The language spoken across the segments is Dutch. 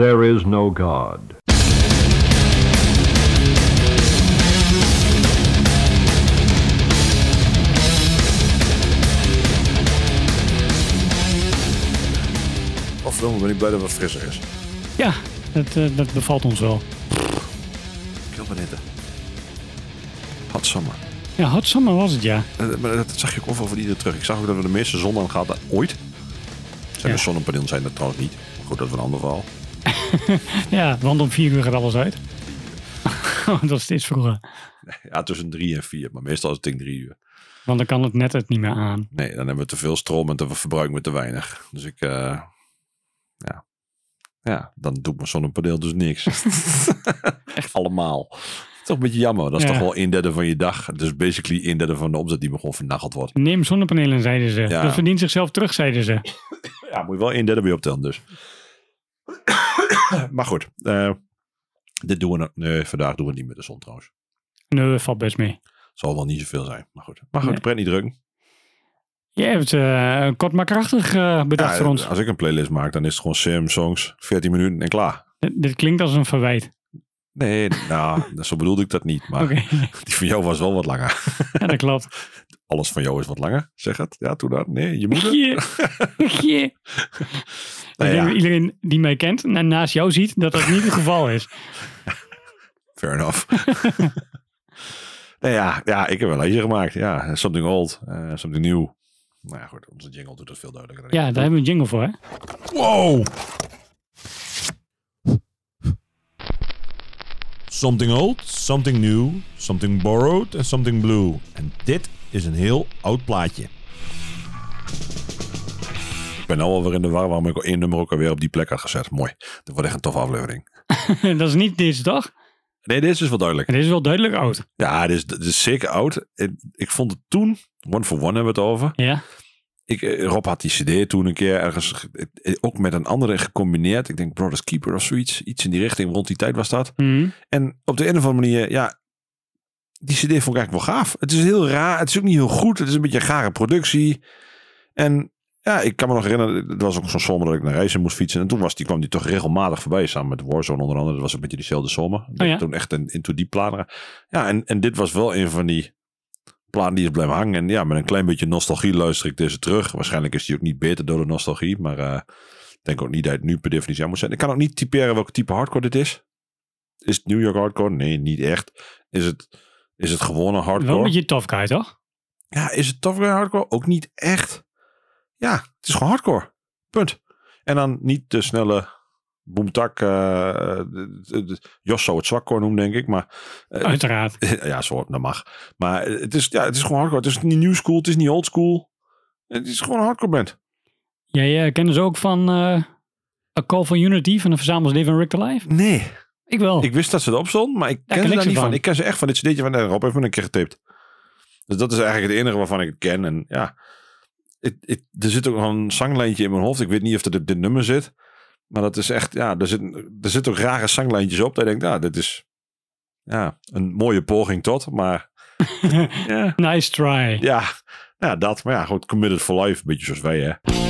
there is no God. Godverdomme, ben ik blij dat het wat frisser is. Ja, dat, eh, dat bevalt ons wel. Benieuwd. Hot summer. Ja, hot summer was het, ja. Eh, Maar dat zag je ook overal van ieder terug. Ik zag ook dat we de meeste zon aan hadden ooit. Zijn Ja. de zonnepanelen zijn dat trouwens niet. Maar goed, dat is een ander verhaal. Ja, want om vier uur gaat alles uit. dat is steeds vroeger. Ja, tussen drie en vier. Maar meestal is het ding drie uur. Want dan kan het net het niet meer aan. Nee, dan hebben we te veel stroom en dan verbruiken we te weinig. Dus ik, eh, ja. Ja, dan doet mijn zonnepaneel dus niks. Echt allemaal. Toch een beetje jammer. Dat is Ja. toch wel een derde van je dag. Dus basically een derde van de omzet die me gewoon vernacheld wordt. Neem zonnepanelen, zeiden ze. Ja. Dat verdient zichzelf terug, zeiden ze. Ja, moet je wel een derde weer optellen dus. Maar goed. eh, dit doen we... nog- Nee, vandaag doen we niet met de zon trouwens. Nee, valt best mee. Zal wel niet zoveel zijn. Maar goed. Maar goed, Nee. de pret niet drukken. Jij hebt eh, kort maar krachtig eh, bedacht Ja, voor ons. Als ik een playlist maak, dan is het gewoon Sim songs, 14 minuten en klaar. Dit klinkt als een verwijt. Nee, nou, zo bedoelde ik dat niet. Maar die van jou was wel wat langer. ja, dat klopt. Alles van jou is wat langer, zeg het. Ja, toen dat. Nee, je moeder. Yeah. Yeah. Ik Nou ja, dat iedereen die mij kent en naast jou ziet, dat dat niet het geval is. fair enough. nee, ja, ja, ik heb wel een gemaakt. Ja, something old, eh, something new. Nou ja, goed, onze jingle doet het veel duidelijker. dan Ja, daar hebben we een jingle voor, hè? Wow! Something old, something new, something borrowed en something blue. En dit is een heel oud plaatje. Ik ben nou alweer in de war waarom ik één nummer ook alweer op die plek had gezet. Mooi. Dat wordt echt een toffe aflevering. dat is niet deze, toch? Nee, dit is dus wel duidelijk. En deze is wel duidelijk oud. Ja, dit is, dit is zeker oud. Ik, ik vond het toen, One for One hebben we het over. Ja. Ik, eh, Rob had die cd toen een keer ergens, ge- eh, ook met een andere gecombineerd. Ik denk Brothers Keeper of zoiets. Iets in die richting, rond die tijd was dat. Mhm. En op de een of andere manier, ja, die cd vond ik eigenlijk wel gaaf. Het is heel raar, het is ook niet heel goed. Het is een beetje een gare productie. En ja, ik kan me nog herinneren, het was ook zo'n zomer dat ik naar reizen moest fietsen. En toen was die, kwam die toch regelmatig voorbij, samen met Warzone onder andere. Dat was een beetje diezelfde zomer. Oh ja. Toen echt een into die platen. Ja, en, en dit was wel een van die platen die is blijven hangen. En ja, met een klein beetje nostalgie luister ik deze terug. Waarschijnlijk is die ook niet beter door de nostalgie. Maar eh, ik denk ook niet dat het nu per definitie aan moet zijn. Ik kan ook niet typeren welke type hardcore dit is. Is het New York hardcore? Nee, niet echt. Is het, is het gewone hardcore? Wel een beetje tough guy, toch? Ja, is het tough guy hardcore? Ook niet echt. Ja, het is gewoon hardcore. Punt. En dan niet de snelle de- de- Jos zou het zwakcore noemen, denk ik. Maar eh, Uiteraard. ja, zo, dat mag. Maar het is, ja, het is gewoon hardcore. Het is niet new school, het is niet old school. Het is gewoon een hardcore band. Jij uh, kennen ze ook van eh A Call for Unity van de verzamels Live and Rick the Life? Nee. Ik wel. Ik wist dat ze erop stond, maar ik ken ze daar niet van. van. Ik ken ze echt van dit cd'tje van Rob heeft me een keer getaped. Dus dat is eigenlijk het enige waarvan ik het ken. En ja, er zit ook nog een zanglijntje in mijn hoofd. Ik weet niet of dat op dit nummer zit. Maar dat is echt, ja, er, zit, er zitten ook rare zanglijntjes op. Dat ik denk, ja, dit is ja, een mooie poging tot. Maar nice try. ja, ja, dat. Maar ja, goed, committed for life. Een beetje zoals wij, hè.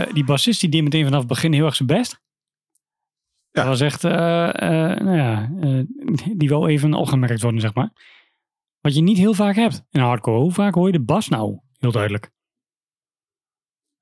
Die, eh, die bassist die deed meteen vanaf het begin heel erg zijn best. Ja. Dat was echt, eh, eh, nou ja, eh, die wel even opgemerkt worden, zeg maar. Wat je niet heel vaak hebt in hardcore. Hoe vaak hoor je de bas nou? Heel duidelijk.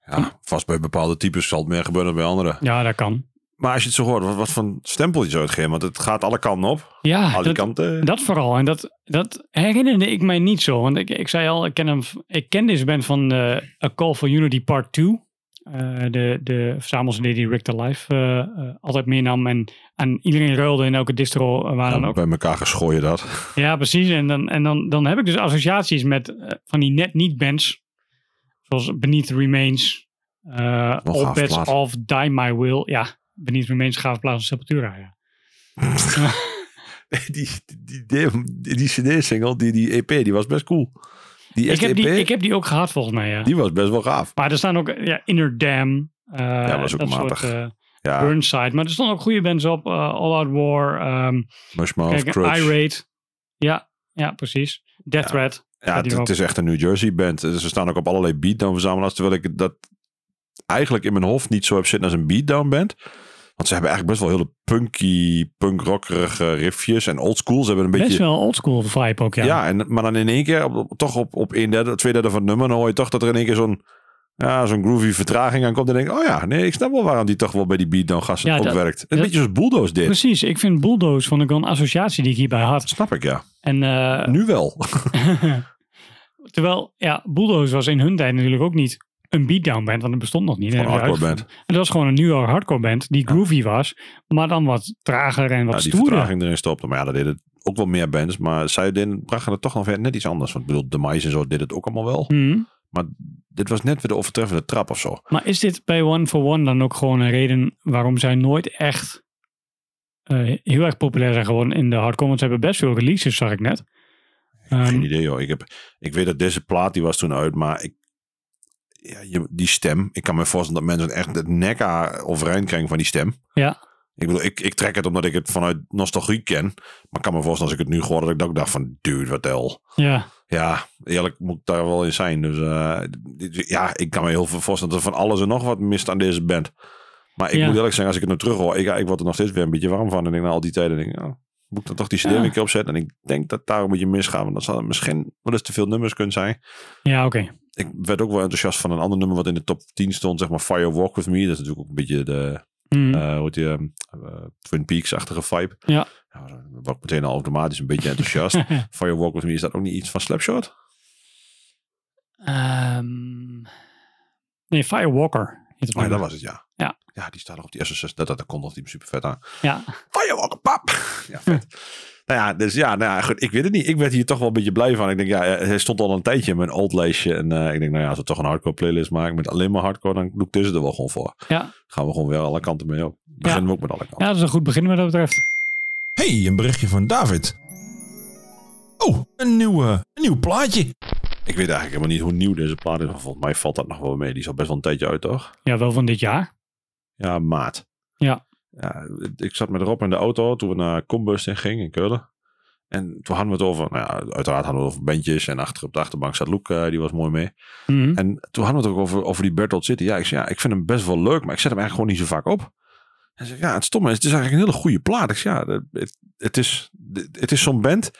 Ja, vast bij bepaalde types zal het meer gebeuren dan bij anderen. Ja, dat kan. Maar als je het zo hoort, wat, wat voor stempel je zou het geven? Want het gaat alle kanten op. Ja, Alle dat, kanten. dat vooral. En dat, dat herinnerde ik mij niet zo. Want ik, ik zei al, ik ken, hem, ik ken deze band van eh, A Call for Unity Part 2. Eh, de, de verzamels die Rick the Life eh, eh, altijd meenam. En, en iedereen ruilde in elke distro waar dan Ja, ook. bij elkaar geschooien dat. Ja, precies. En dan, en dan, dan heb ik dus associaties met van die net niet bands. Zoals Beneath Remains. Nog All Bets. Off, Die My Will. Ja, Beneath Remains gaaf plaats van Sepultura. Ja. Die, die, die, die, die CD-single, die, die EP, die was best cool. Die Ik heb, die, ik heb die ook gehad volgens mij, ja. die was best wel gaaf. Maar er staan ook ja, Inner Dam. eh dat was ook dat matig. soort eh, Ja, Burnside. Maar er stonden ook goede bands op. eh, All Out War. ehm Mushmouth, Crutch. Irate. Ja, ja, precies. Death Ja. Threat. Ja, het is echt een New Jersey band. Dus Ze staan ook op allerlei beatdown verzamelaars. Terwijl ik dat eigenlijk in mijn hoofd niet zo heb zitten als een beatdown band. Want ze hebben eigenlijk best wel hele punky, punkrockerige riffjes en oldschool. Ze hebben een beetje... Best wel oldschool vibe ook, ja. Ja, en, maar dan in één keer, op, toch op, op een derde, twee derde van het nummer, dan hoor je toch dat er in één keer zo'n ja, zo'n groovy vertraging aan komt. En denk ik, oh ja, nee, ik snap wel waarom die toch wel bij die beatdown gasten Ja, ook dat- werkt. Een dat- beetje zoals Bulldoze dit. Precies. Ik vind Bulldoze vond ik wel een associatie die ik hierbij had. Snap ik, ja. En eh, Nu wel. terwijl, ja, Bulldoze was in hun tijd natuurlijk ook niet een beatdown band, want het bestond nog niet. Een Dat hardcore uitgevonden. En dat was gewoon een nieuwe hardcore band die groovy was, maar dan wat trager en wat Ja, die stoerder. vertraging erin stopte. Maar ja, dat deden ook wel meer bands. Maar zij deden, brachten het toch nog weer net iets anders. Want ik bedoel, de Mais en zo did het ook allemaal wel. Mhm. Maar dit was net weer de overtreffende trap of zo. Maar is dit bij One for One dan ook gewoon een reden waarom zij nooit echt eh, heel erg populair zijn geworden in de hardcore? Want ze hebben best veel releases, zag ik net. Ehm, Geen idee joh. Ik, heb, ik weet dat deze plaat die was toen uit. Maar ik, ja, je, die stem. Ik kan me voorstellen dat mensen echt het nek aan overeind krijgen van die stem. Ja. Ik bedoel, ik, ik trek het omdat ik het vanuit nostalgie ken. Maar ik kan me voorstellen als ik het nu hoor dat ik ook dacht van... Dude, wat hel. ja, Ja, eerlijk moet ik daar wel in zijn. Dus eh, ja, ik kan me heel veel voorstellen dat er van alles en nog wat mist aan deze band. Maar ik Ja. moet eerlijk zeggen, als ik het nu terug hoor, ik, ik word er nog steeds weer een beetje warm van. En ik na al die tijden, denk oh, moet dan toch die CD Ja. weer een keer opzetten? En ik denk dat daar een beetje misgaan. Want dat zal misschien wel eens te veel nummers kunnen zijn. ja oké. Ik werd ook wel enthousiast van een ander nummer wat in de top 10 stond, zeg maar Fire Walk With Me. Dat is natuurlijk ook een beetje de, hoe heet die, ehm, eh, Twin Peaks-achtige vibe. Ja. dan word ik meteen al automatisch een beetje enthousiast. Fire Walk With Me, is dat ook niet iets van Slapshot? Ehm, nee, Firewalker heet het Maar nummer. dat was het, ja. Ja. Die staat nog op die SSS. Dat, dat, dat kondigt die super vet aan. Ja, Firewalker, pap! Ja, vet. nou ja, dus ja, nou ja, goed. Ik weet het niet. Ik werd hier toch wel een beetje blij van. Ik denk, ja, hij stond al een tijdje in mijn old lijstje. En eh, ik denk, nou ja, als we toch een hardcore playlist maken met alleen maar hardcore, dan doe ik deze er wel gewoon voor. ja. Gaan we gewoon weer alle kanten mee op. Beginnen we ook met alle kanten. ja, dat is een goed begin wat dat betreft. Hey, een berichtje van David. Oh, een nieuw, eh, een nieuw plaatje. Ik weet eigenlijk helemaal niet hoe nieuw deze plaat is. maar Volgens mij valt dat nog wel mee. Die is al best wel een tijdje uit, toch? Ja, wel van dit jaar. Ja, maat. Ja. ja. Ik zat met Rob in de auto toen we naar Combust in gingen in Keulen. En toen hadden we het over, nou ja, uiteraard hadden we het over bandjes. En achter op de achterbank zat Loek, eh, die was mooi mee. Mhm. En toen hadden we het ook over, over die Bertolt City. Ja ik, zei, ja, ik vind hem best wel leuk, maar ik zet hem eigenlijk gewoon niet zo vaak op. En zei, ja, het stomme is, het is eigenlijk een hele goede plaat. Ik zei, ja, het, het is, het is zo'n band.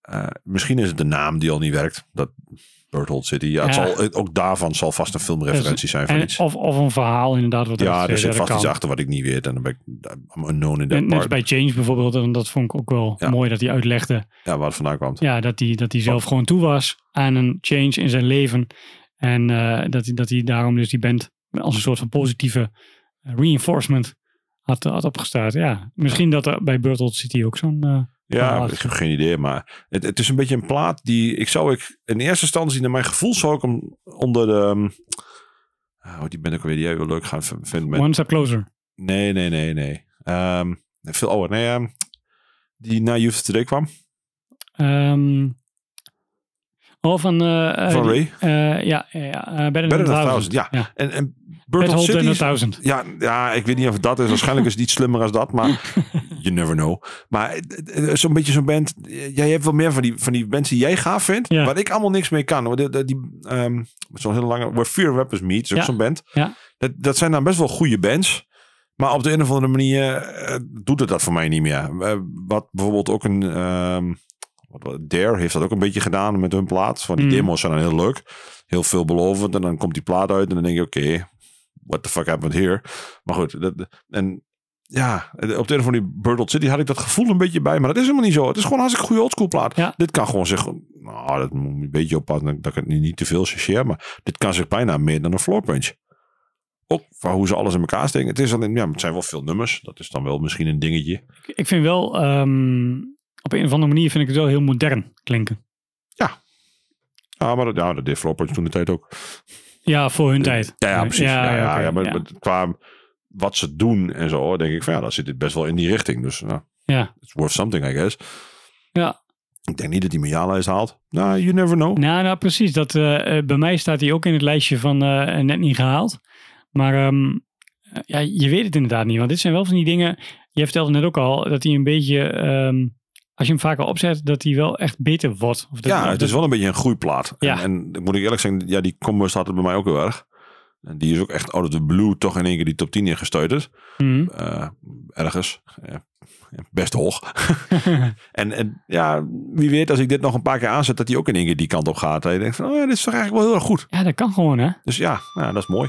Eh, misschien is het de naam die al niet werkt. Dat Bertolt City. Ja, Het Ja. zal, ook daarvan zal vast een filmreferentie zijn van En, iets. of, of een verhaal inderdaad. Wat Ja, dat, er zit dat vast iets achter wat ik niet weet. En dan ben ik unknown in that Net, part. bij Change bijvoorbeeld. En dat vond ik ook wel Ja. mooi dat hij uitlegde. Ja, waar het vandaan kwam. Ja, dat hij, dat hij zelf gewoon toe was aan een change in zijn leven. En eh, dat, hij, dat hij daarom dus die band als een soort van positieve eh, reinforcement had, had opgestart. Ja, misschien dat er bij Bertolt City ook zo'n... eh, Ja, Ah, ik heb geen idee. Maar het, het is een beetje een plaat die ik zou ik in eerste instantie naar mijn gevoel zou ik hem onder de. ehm, Oh, die ben ik weer die wel leuk gaan vinden. Met, One Step Closer. nee, nee, nee, nee. Ehm, veel ouder. Nee, ehm, die naar Youth Today kwam. Oh, van... eh, Van Ray. eh, ja, ja, ja. eh, Better, Better Than Than a Thousand. Thousand, ja. ja. En, en Bertolt City a is- Thousand. Ja, ja, ik weet niet of het dat is. Waarschijnlijk is het iets slimmer als dat. Maar you never know. Maar eh, eh, zo'n beetje zo'n band. eh, Jij hebt wel meer van die, van die bands die jij gaaf vindt. Ja. Waar ik allemaal niks mee kan. Die, die, die, ehm, zo'n hele lange. Where Fear Rappers Meet. Is ook Ja. zo'n band. Ja. Dat, dat zijn dan best wel goede bands. Maar op de een of andere manier eh, doet het dat voor mij niet meer. Eh, wat bijvoorbeeld ook een. wat, Dare heeft dat ook een beetje gedaan met hun plaat. Van die Mhm. demo's zijn dan heel leuk. Heel veelbelovend. En dan komt die plaat uit. En dan denk je, oké, what the fuck happened here? Maar goed, dat, en ja, op de een of andere City had ik dat gevoel een beetje bij. Maar dat is helemaal niet zo. Het is gewoon een hartstikke goede oldschool plaat. Ja. Dit kan gewoon zich, nou, dat moet een beetje oppassen dat ik het niet, niet te veel chargeer. Maar dit kan zich bijna meer dan een floor punch. Ook van hoe ze alles in elkaar steken. Het, is alleen, ja, het zijn wel veel nummers. Dat is dan wel misschien een dingetje. Ik, vind wel, ehm, op een of andere manier vind ik het wel heel modern klinken. Ja, maar dat, ja, dat deed floor punch toen de tijd ook. Ja, voor hun tijd. Ja, ja precies. Ja, ja, maar, maar qua wat ze doen en zo, denk ik van ja, dan zit dit best wel in die richting. Dus nou, Ja. it's worth something, I guess. Ja. Ik denk niet dat hij mijn jaarlijst haalt. Nou, you never know. Nou, nou precies. Dat, eh, eh, bij mij staat hij ook in het lijstje van eh, net niet gehaald. Maar ehm, eh, ja, je weet het inderdaad niet. Want dit zijn wel van die dingen. Je vertelde net ook al dat hij een beetje. ehm, als je hem vaker opzet, dat hij wel echt beter wordt. Of dat, Ja, het is wel een beetje een groeiplaat. Ja. En, en moet ik eerlijk zeggen, ja, die combo staat er bij mij ook heel erg. En die is ook echt out of the blue toch in één keer die top 10 ingestuiterd. Mhm. Eh, ergens. Best hoog. en, en ja, wie weet als ik dit nog een paar keer aanzet, dat hij ook in één keer die kant op gaat. Dat je denkt van, oh ja, dit is toch eigenlijk wel heel erg goed. ja, dat kan gewoon, hè? Dus ja, nou, dat is mooi.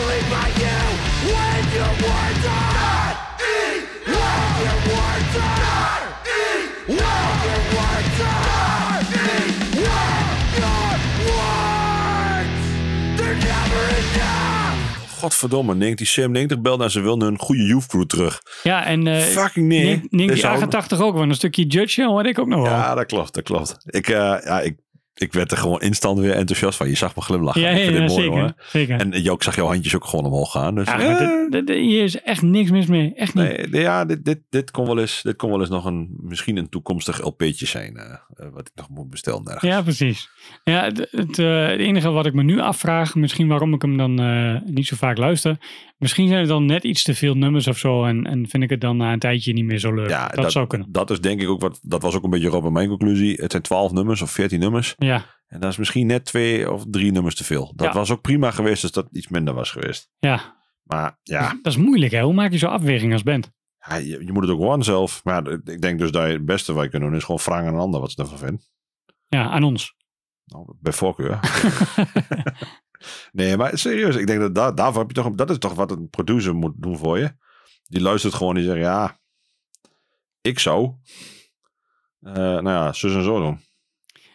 down by things, things that you can change. It's only truth that wins. It's only truth that wins. Expectations set, but never met. Promises broken, not only by you. When your words are, when your words are, when your words are, when your words, they're never enough. Godverdomme, 1997 belt naar ze wil een goede youth crew terug. Ja, en eh Fucking nee. Nink- Ninky zou- 88 ook, want een stukje Judge hoor ik ook nog wel. Ja, dat klopt, dat klopt. Ik, eh, ja, ik, ik werd er gewoon instant weer enthousiast van. Je zag me glimlachen. ja, ik ja, vind ja, dit mooi, zeker. hoor. zeker. En Jook zag jouw handjes ook gewoon omhoog gaan. Dus, eh, dit- dit- hier is echt niks mis mee. Echt niet. nee, ja, dit, dit, dit, kon wel eens, dit kon wel eens nog een, misschien een toekomstig LP'tje zijn. eh, eh, wat ik nog moet bestellen ergens. Ja, precies. Ja, het, het, het enige wat ik me nu afvraag, misschien waarom ik hem dan niet zo vaak luister. Misschien zijn er dan net iets te veel nummers of zo. En, en vind ik het dan na een tijdje niet meer zo leuk. Ja, dat, zou kunnen. Dat is denk ik ook wat, dat was ook een beetje Rob en mijn conclusie. Het zijn 12 nummers of 14 nummers. Ja, En dat is misschien net twee of drie nummers te veel. Dat Ja. was ook prima geweest als dat iets minder was geweest. ja. Maar ja, Dat is moeilijk hè. Hoe maak je zo'n afweging als band? ja, je, je moet het ook gewoon zelf. Maar ik denk dus dat je het beste wat je kunt doen is gewoon vragen aan een ander wat ze ervan vinden. Ja, aan ons. Nou, bij voorkeur. nee, maar serieus. Ik denk dat daar, daarvoor heb je toch... Dat is toch wat een producer moet doen voor je. Die luistert gewoon en die zegt... Ja, ik zou... eh, nou ja, zus en zo doen.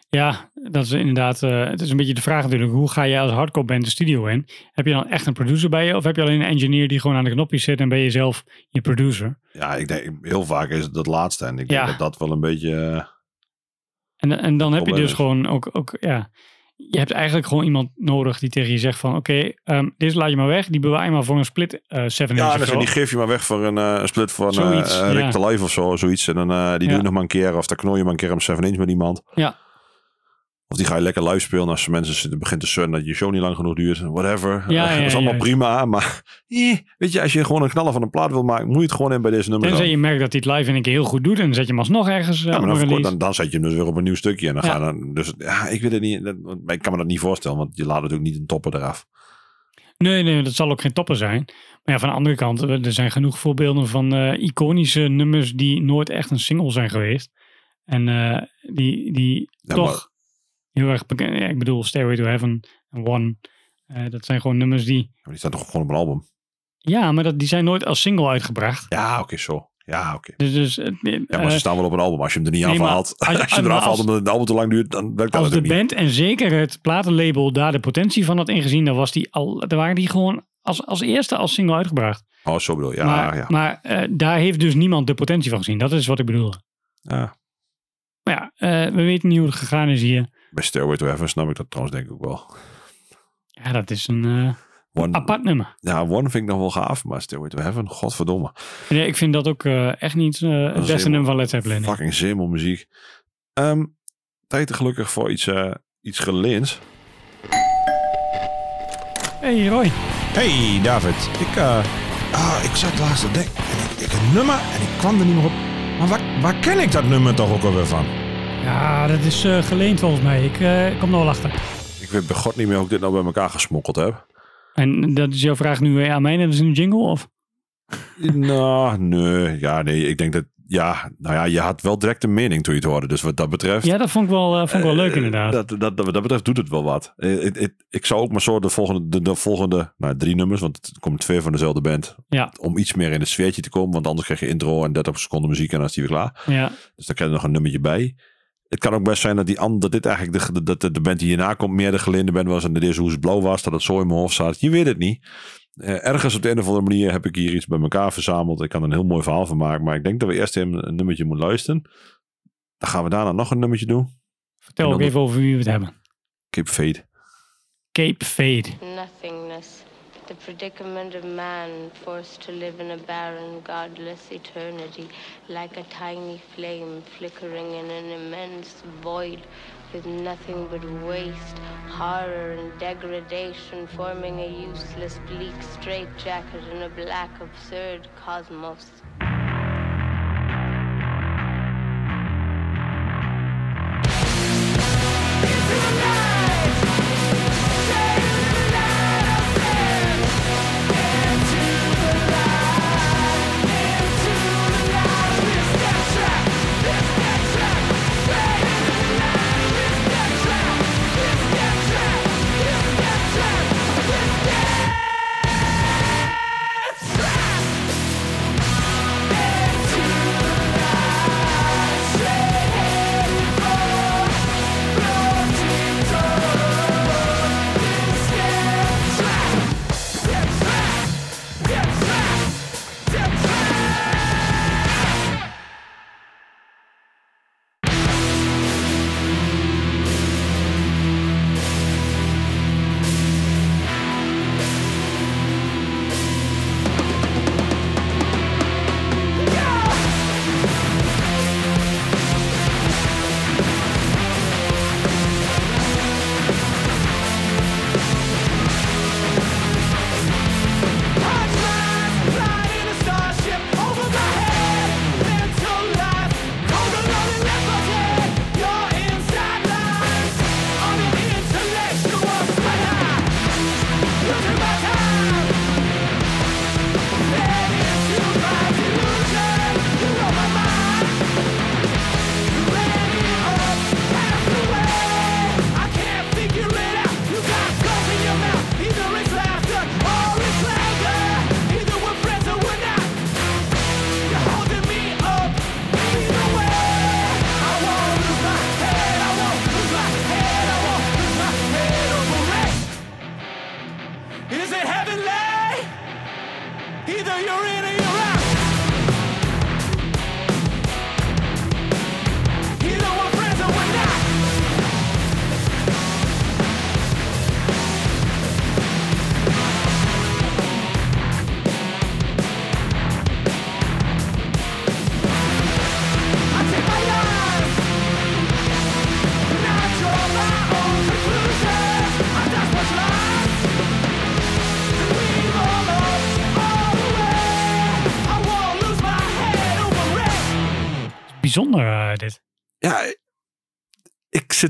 Ja, dat is inderdaad. eh, het is een beetje de vraag natuurlijk. Hoe ga je als hardcore band de studio in? Heb je dan echt een producer bij je? Of heb je alleen een engineer die gewoon aan de knopjes zit en ben je zelf je producer? Ja, ik denk heel vaak is het dat laatste. En ik Ja. denk dat dat wel een beetje... eh, En, en dan heb je dus gewoon ook, ook, ja. Je hebt eigenlijk gewoon iemand nodig die tegen je zegt van, oké, ehm, deze laat je maar weg. Die bewaar je maar voor een split eh 7 Ja, zo. die geef je maar weg voor een, eh, een split van eh Zoiets, eh, Rick ja. the Life of zo, zoiets. En dan eh, die doe je nog maar een keer. Of dan knooi je maar een keer om 7 inch met iemand. Ja. Of die ga je lekker live spelen als mensen zitten, begint te sunnen dat je show niet lang genoeg duurt. Whatever. Ja, Eh, ja, dat is allemaal prima. Maar eh, weet je, als je gewoon een knaller van een plaat wil maken, moet je het gewoon in bij deze nummer. Tenzij je merkt dat hij het live in een keer heel goed doet en dan zet je hem alsnog ergens eh, Ja, maar een dan, dan, dan zet je hem dus weer op een nieuw stukje. En dan Ja. ga dan, dus ja, ik weet het niet. dat- ik kan me dat niet voorstellen, want je laat natuurlijk niet een topper eraf. Nee, nee, dat zal ook geen topper zijn. Maar ja, van de andere kant, er zijn genoeg voorbeelden van eh, iconische nummers die nooit echt een single zijn geweest. En eh, die, die Ja, toch heel erg bekend. Ja, ik bedoel, Stairway to Heaven en One. eh, dat zijn gewoon nummers die. Maar die staat toch gewoon op een album? Ja, maar dat, die zijn nooit als single uitgebracht. Ja, oké, zo. Ja, oké. Dus, dus eh, Ja, maar eh, ze staan wel op een album. Als je hem er niet nee, maar afhaalt, als- als, je eraf haalt omdat het album te lang duurt, dan werkt dat als de niet. band en zeker het platenlabel daar de potentie van had ingezien, dan was die al, dan waren die gewoon als, als eerste als single uitgebracht. Oh, zo bedoel je. Ja, maar ja. maar eh, daar heeft dus niemand de potentie van gezien. Dat is wat ik bedoel. ja. Maar ja, eh, we weten niet hoe het gegaan is hier. Bij Stairway to Heaven snap ik dat trouwens denk ik ook wel. Ja, dat is een eh, One, apart nummer. Ja, One vind ik nog wel gaaf, maar Stairway to Heaven, godverdomme. Nee, ik vind dat ook eh, echt niet eh, het beste nummer van Led Zeppelin. Fucking zemelmuziek. Ehm tijd gelukkig voor iets, eh iets geleens. Hey Roy. Hey David, ik, eh, ah, ik zat laatst te denken. En ik, ik een nummer en ik kwam er niet meer op. Maar waar, waar ken ik dat nummer toch ook alweer van? Ja, dat is eh, geleend volgens mij. Ik eh, kom er wel achter. Ik weet bij god niet meer hoe ik dit nou bij elkaar gesmokkeld heb. En dat is jouw vraag nu weer aan mij. Dat is een jingle of? nou, nee. Ja, nee. Ik denk dat, ja, nou ja, je had wel direct een mening toen je het hoorde. Dus wat dat betreft. Ja, dat vond ik wel, eh, vond ik wel leuk Eh, inderdaad. Dat, dat, dat, wat dat betreft doet het wel wat. Eh, het- het- ik zou ook maar zo de volgende, de, de volgende nou, drie nummers, want het komt twee van dezelfde band. Ja. Om iets meer in het sfeertje te komen, want anders krijg je intro en 30 seconden muziek en dan is die weer klaar. ja. Dus dan krijg je nog een nummertje bij. Het kan ook best zijn dat, die ander, dat dit eigenlijk de, dat de, de band die hierna komt meer de geleende band was en de deze Hoes Blauw was, dat het zo in mijn hoofd zat. Je weet het niet. Eh, ergens op de een of andere manier heb ik hier iets bij elkaar verzameld. Ik kan er een heel mooi verhaal van maken, maar ik denk dat we eerst even een nummertje moeten luisteren. Dan gaan we daarna nog een nummertje doen. Vertel ook dan even over wie we het hebben. Keep Fade. Cape Fade. nothingness, the predicament of man forced to live in a barren, godless eternity, like a tiny flame flickering in an immense void, with nothing but waste, horror, and degradation forming a useless, bleak straitjacket in a black, absurd cosmos.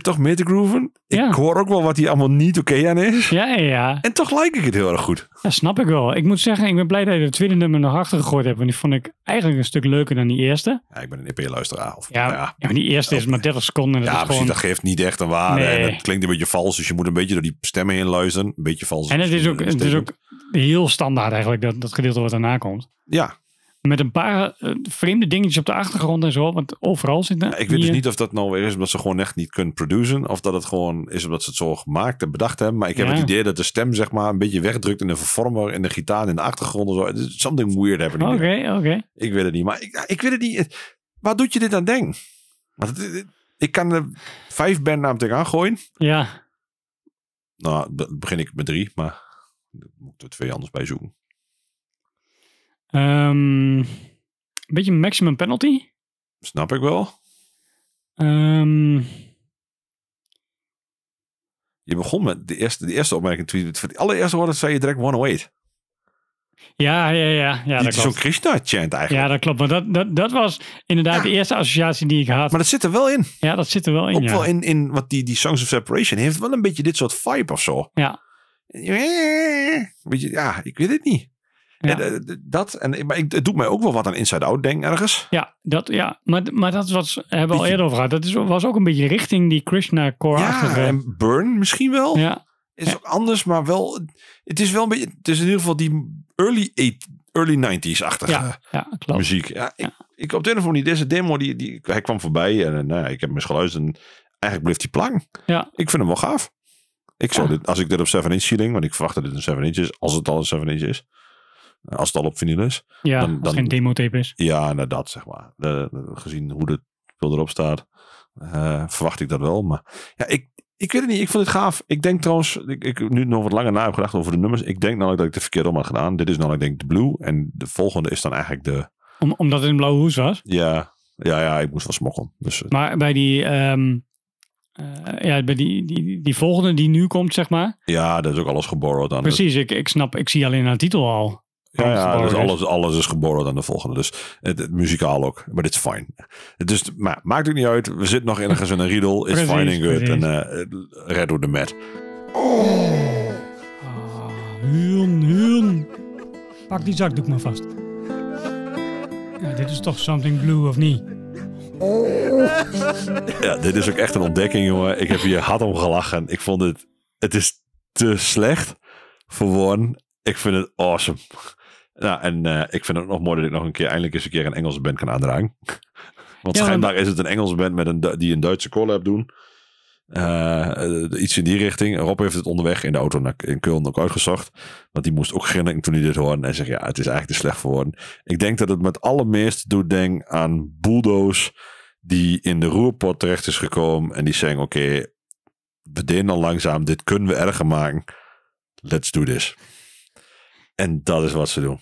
Toch mee te grooven. Ik Ja. hoor ook wel wat hier allemaal niet oké aan is. Ja, ja, ja. En toch like ik het heel erg goed. Dat snap ik wel. Ik moet zeggen, ik ben blij dat je het tweede nummer nog achter gegooid hebt. Want die vond ik eigenlijk een stuk leuker dan die eerste. Ja, ik ben een EP-luisteraar. Of, Ja, ja. ja, maar die eerste is maar 30 seconden. En dat ja is precies. gewoon... Dat geeft niet echt een waarde. Nee. En het klinkt een beetje vals. Dus je moet een beetje door die stemmen heen luisteren. Een beetje vals. En het is ook, het is ook heel standaard eigenlijk, dat, dat gedeelte wat daarna komt. Ja, Met een paar eh, vreemde dingetjes op de achtergrond en zo. Want overal zitten... Ja, ik weet dus niet of dat nou weer is omdat ze gewoon echt niet kunnen produceren. Of dat het gewoon is omdat ze het zo gemaakt en bedacht hebben. Maar ik heb Ja. het idee dat de stem zeg maar een beetje wegdrukt in de vervormer, in de gitaar, in de achtergrond. En zo. Something weird hebben Oké, oké. Ik weet het niet. Maar ik, ik weet het niet. Waar doet je dit aan denken? Het- ik kan er vijf bandnamen tegenaan gooien. Ja, Nou, dan begin ik met drie. Maar moet er twee anders bij zoeken. Ehm, een beetje maximum penalty. Snap ik wel. Ehm, Je begon met de eerste, de eerste opmerking. Toen je, de allereerste woorden zei je direct 108. ja, ja, ja. ja dat is zo'n. Krishna-chant eigenlijk. Ja, dat klopt. Maar dat, dat, dat was inderdaad Ja. de eerste associatie die ik had. Maar dat zit er wel in. ja, dat zit er wel in, ook ja. wel in, in wat die, die Songs of Separation heeft wel een beetje dit soort vibe of zo. Ja. Beetje, ja, ik weet het niet. Ja. En, eh, dat, en, maar ik, het doet mij ook wel wat aan Inside Out denken ergens. Ja, dat, ja. Maar, maar dat was, hebben we al Beetje- eerder over gehad. Dat is, was ook een beetje richting die Krishna core Ja, en Burn misschien wel. ja, Is ook anders, maar wel... Het is wel een beetje... Het is in ieder geval die early, eight, early 90s-achtige ja, ja, klopt. muziek. Ja, ik, ik op de een of andere manier, deze demo, die, die, hij kwam voorbij en eh, nou, ja, ik heb hem eens geluisterd en eigenlijk bleef die plank. Ja. Ik vind hem wel gaaf. Ik zou dit, als ik dit op 7-inch ceiling, want ik verwacht dat dit een 7-inch is, als het al een 7-inch is. Als het al op vinyl is. Ja, dan- als dan- het geen demotape is. Ja, dat zeg maar. De- de- gezien hoe de spul erop staat, eh, verwacht ik dat wel. Maar ja, ik, ik weet het niet. Ik vond het gaaf. Ik denk trouwens, ik, ik nu nog wat langer na heb gedacht over de nummers. Ik denk namelijk dat ik de verkeerde om had gedaan. Dit is namelijk denk ik de blue. En de volgende is dan eigenlijk de, Om, omdat het een blauwe hoes was. ja, ja, ja, ik moest wel smokkelen. Dus eh, Maar bij die, ehm, eh, ja, bij die, die, die volgende die nu komt, zeg maar. ja, dat is ook alles geborrowd aan. de- Precies, ik, ik snap, ik zie alleen de titel al. Ja, dus alles, alles is geborrowd aan de volgende. Dus het, het muzikaal ook. Maar dit is fijn. Dus, maar maakt ook niet uit. We zitten nog ergens in een riedel. Is fine and good. precies. En eh red door de mat. Ah, Huun, Huun. Pak die zakdoek maar vast. Ja, dit is toch something blue of niet? Ja, dit is ook echt een ontdekking, jongen. Ik heb hier hard om gelachen. Ik vond het... Het is te slecht voor woorden. Ik vind het awesome. Nou, en eh, ik vind het nog mooi dat ik nog een keer eindelijk eens een keer een Engelse band kan aandragen. Want Ja, maar- schijnbaar is het een Engelse band met een, die een Duitse collab doen. Eh, eh, iets in die richting. Rob heeft het onderweg in de auto naar, in Keulen ook uitgezocht. Want die moest ook grinniken toen hij dit hoorde. En zegt, ja, het is eigenlijk te slecht voor woorden. Ik denk dat het met allermeest doet denken aan Bulldoze die in de roerpot terecht is gekomen. En die zeggen, oké, we deden al langzaam. Dit kunnen we erger maken. Let's do this. En dat is wat ze doen.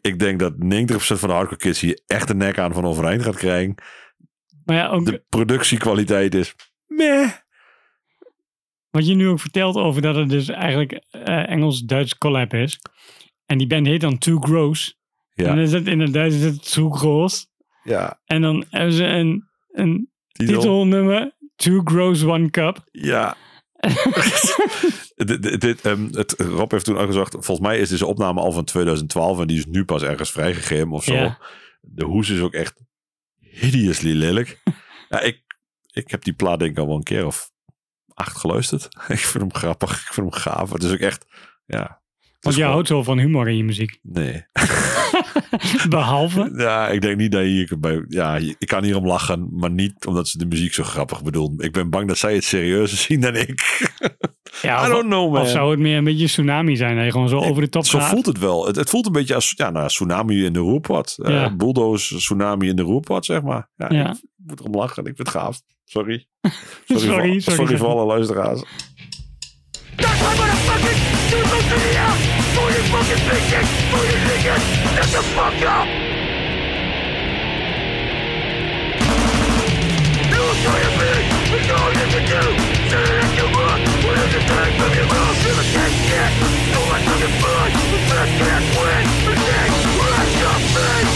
Ik denk dat 90% van de hardcore kids hier echt de nek aan van overeind gaat krijgen. Maar ja, ook De productiekwaliteit is meh. wat je nu ook vertelt over dat het dus eigenlijk eh, Engels-Duits collab is. En die band heet dan Too Gross. En dan Ja, is het in het Duits is het Too Gross. ja. En dan hebben ze een, een Titel. titelnummer. Too Gross One Cup. Ja. dit, dit- ehm, het, Rob heeft toen uitgezocht. Volgens mij is deze opname al van 2012 en die is nu pas ergens vrijgegeven of zo. Ja. De hoes is ook echt hideously lelijk. ja, ik, ik heb die plaat denk ik al wel een keer of acht geluisterd. ik vind hem grappig. Ik vind hem gaaf. Het is ook echt, ja. Want jij houdt zo van humor in je muziek. Nee. Behalve. Ja, ik denk niet dat je hier bij. Ja, ik kan hier om lachen, maar niet omdat ze de muziek zo grappig bedoelen. Ik ben bang dat zij het serieuzer zien dan ik. Ja, I don't know, man. Of zou het meer een beetje tsunami zijn? Dat je gewoon zo over de top Zo gaat? voelt het wel. Het, het voelt een beetje als ja, nou, tsunami in de roerpot. Eh Ja. bulldoze tsunami in de roerpot, zeg maar. Ja, Ja. Ik moet erom lachen. Ik vind het gaaf. Sorry. Sorry, voor, sorry. sorry voor alle luisteraars. That's motherfucking fucking bitches, you niggas, shut the fuck up. You will try your best, but all you can do. Say that you want, whatever you take from your mouth. Give a can't shit, so much on your foot. The best can't win, the next will have your face.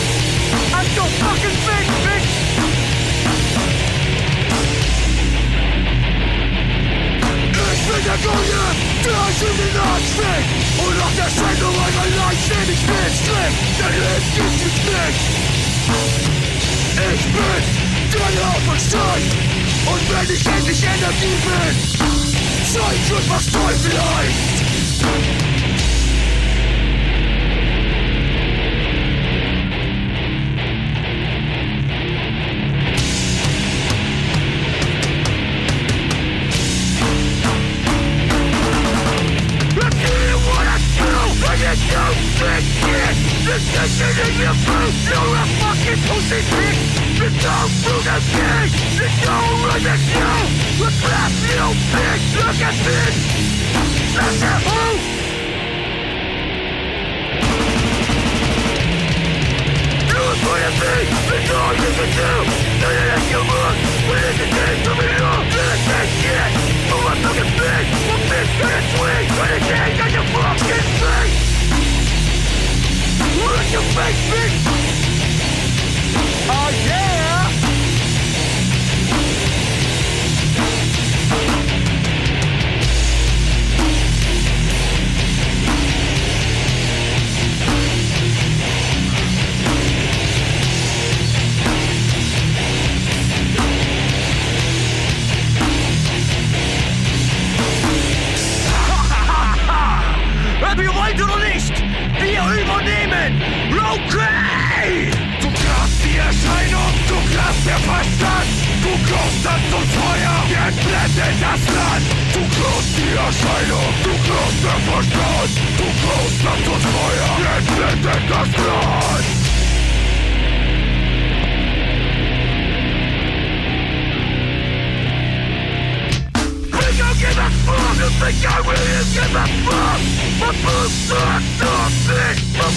Gleich Gleichen den Arsch weg! Und nach der Scheidung einer Leiche Ich bin schlimm, denn es gibt es nicht Ich bin dein Haupenstein Und wenn ich endlich Energie bin Zeig wird was Teufel heißt! This isn't in your boot, you're a fucking pussy bitch You don't do the thing, you don't run the show You clap, you bitch, look at this That's a who You was gonna be, it's all you can do None of that you want, when it's a day coming up This that shit, for my fucking bitch What bitch gonna swing, when it's day on your fucking face Look your face, bitch Oh yeah Okay! Du glaubst die Erscheinung, du glaubst der Verstand. Du glaubst an zum Feuer, jetzt blendet das Land. Du glaubst die Erscheinung, du glaubst der Verstand. Du glaubst an zum Feuer, jetzt blendet das Land. Give a fuck if they got really give a fuck. My food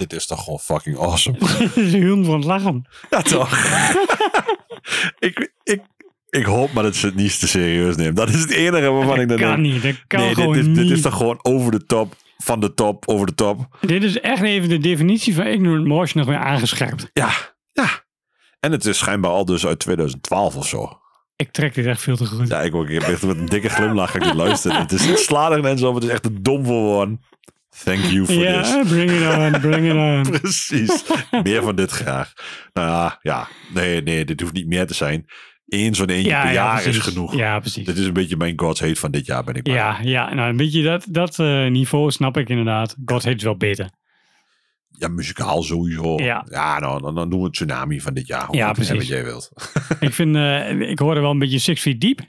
Dit is toch gewoon fucking awesome. Huun van het lachen. Ja, toch? ik, ik, ik hoop maar dat ze het niet te serieus neemt. Dat is het enige waarvan ik Dat dan kan denk, niet. Dat kan nee, gewoon dit, is, niet. dit is toch gewoon over de top, van de top, over de top. Dit is echt even de definitie van ignorant motion nog weer aangescherpt. Ja, ja. En het is schijnbaar al dus uit 2012 of zo. Ik trek dit echt veel te goed. Ja, ik, ook, ik heb echt met een dikke glimlach ik dit luisteren. Het is niet sladig en zo, maar het is echt te dom voor woorden. Thank you for Ja, this. bring it on, bring it on. Precies. Meer van dit graag. Nou ja, ja. Nee, nee, dit hoeft niet meer te zijn. Eén zo'n eentje Ja, per ja, jaar is genoeg. Ja, precies. Dit is een beetje mijn God's hate van dit jaar, ben ik. Ja, ja, nou een beetje dat, dat eh, niveau snap ik inderdaad. God heet wel beter. Ja, muzikaal sowieso. Ja. nou, dan, dan doen we het tsunami van dit jaar. Ja, precies. Wat jij wilt. ik vind, eh, ik hoorde wel een beetje Six Feet Deep.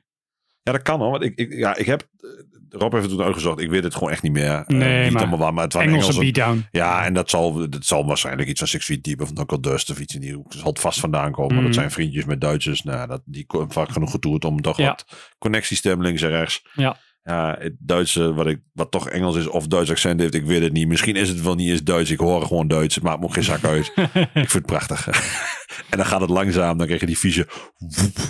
Ja, dat kan hoor. Want ik, ik, ja, ik heb... Rob heeft het toen uitgezocht. Ik weet het gewoon echt niet meer. Eh, Nee, niet maar allemaal waar, maar het waren Engelse Engelse... beatdown. Ja, en dat zal, dat zal waarschijnlijk iets van Six Feet Deep of Knuckle Dust of iets in die hoek. zal het vast vandaan komen. Dat zijn vriendjes met Duitsers. Nou, dat, die vaak genoeg getoerd om toch Ja. wat connecties links en rechts. Ja. Ja, het Duitse, wat, ik, wat toch Engels is of Duits accent heeft, ik weet het niet. Misschien is het wel niet eens Duits. Ik hoor gewoon Duits. Het maakt me ook geen zak uit. ik vind het prachtig. en dan gaat het langzaam. Dan krijg je die vieze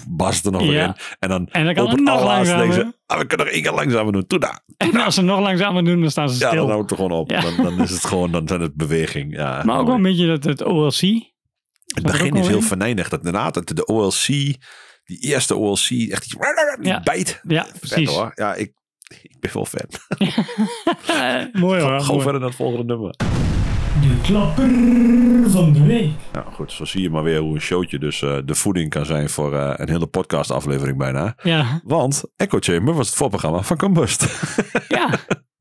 bas er nog weer Ja. in. En dan, En dan kan op het het nog langzamer. ze, ah, we kunnen nog één keer langzamer doen. Toen nou, En als ze nog langzamer doen, dan staan ze ja, stil. dan houdt het gewoon op. Ja. Dan, dan is het gewoon, dan zijn het beweging. Ja, maar ook wel een beetje dat het OLC. Het begin is heel venijnig. Dat inderdaad, dat de OLC, die eerste OLC, echt die, die Ja. bijt. Ja, Vet, precies. hoor. Ja, ik, ik ben wel fan. mooi hoor. Gewoon mooi. verder naar het volgende nummer. De klapper van de week. Nou goed, zo zie je maar weer hoe een showtje dus eh, de voeding kan zijn voor eh, een hele podcast aflevering bijna. Ja, Want Echo Chamber was het voorprogramma van Combust. ja.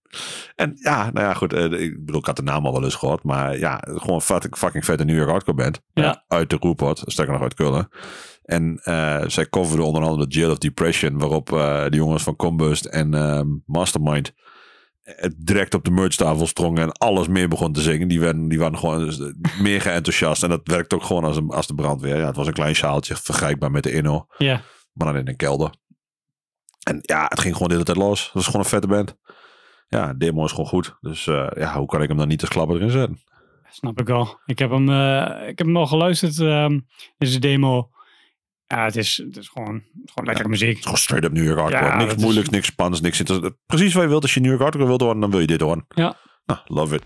en ja, nou ja goed, eh, ik bedoel, ik had de naam al wel eens gehoord. Maar ja, gewoon fucking, fucking vette New York hardcore band. Ja. uit de Roeport, sterker nog uit Kullen. En eh, zij coverden onder andere de Jail of Depression, waarop eh, de jongens van Combust en ehm, Mastermind eh, direct op de merchtafel strongen en alles meer begon te zingen. Die, werden, die waren gewoon dus, mega enthousiast. En dat werkt ook gewoon als, een, als de brandweer. Ja, het was een klein zaaltje, vergelijkbaar met de Inno, ja. maar dan in een kelder. En ja, het ging gewoon de hele tijd los. Het was gewoon een vette band. Ja, de demo is gewoon goed. Dus ja, hoe kan ik hem dan niet als klapper erin zetten? Snap ik al. Ik heb hem, ik heb hem al geluisterd. ehm deze demo. Ja, het is, het is gewoon, gewoon lekkere muziek. Gewoon straight up New York hardcore. Ja, niks is- moeilijks, niks spannends, niks Precies wat je wilt. Als je New York hardcore wilt horen, dan wil je dit horen. Ja. Nou, love it.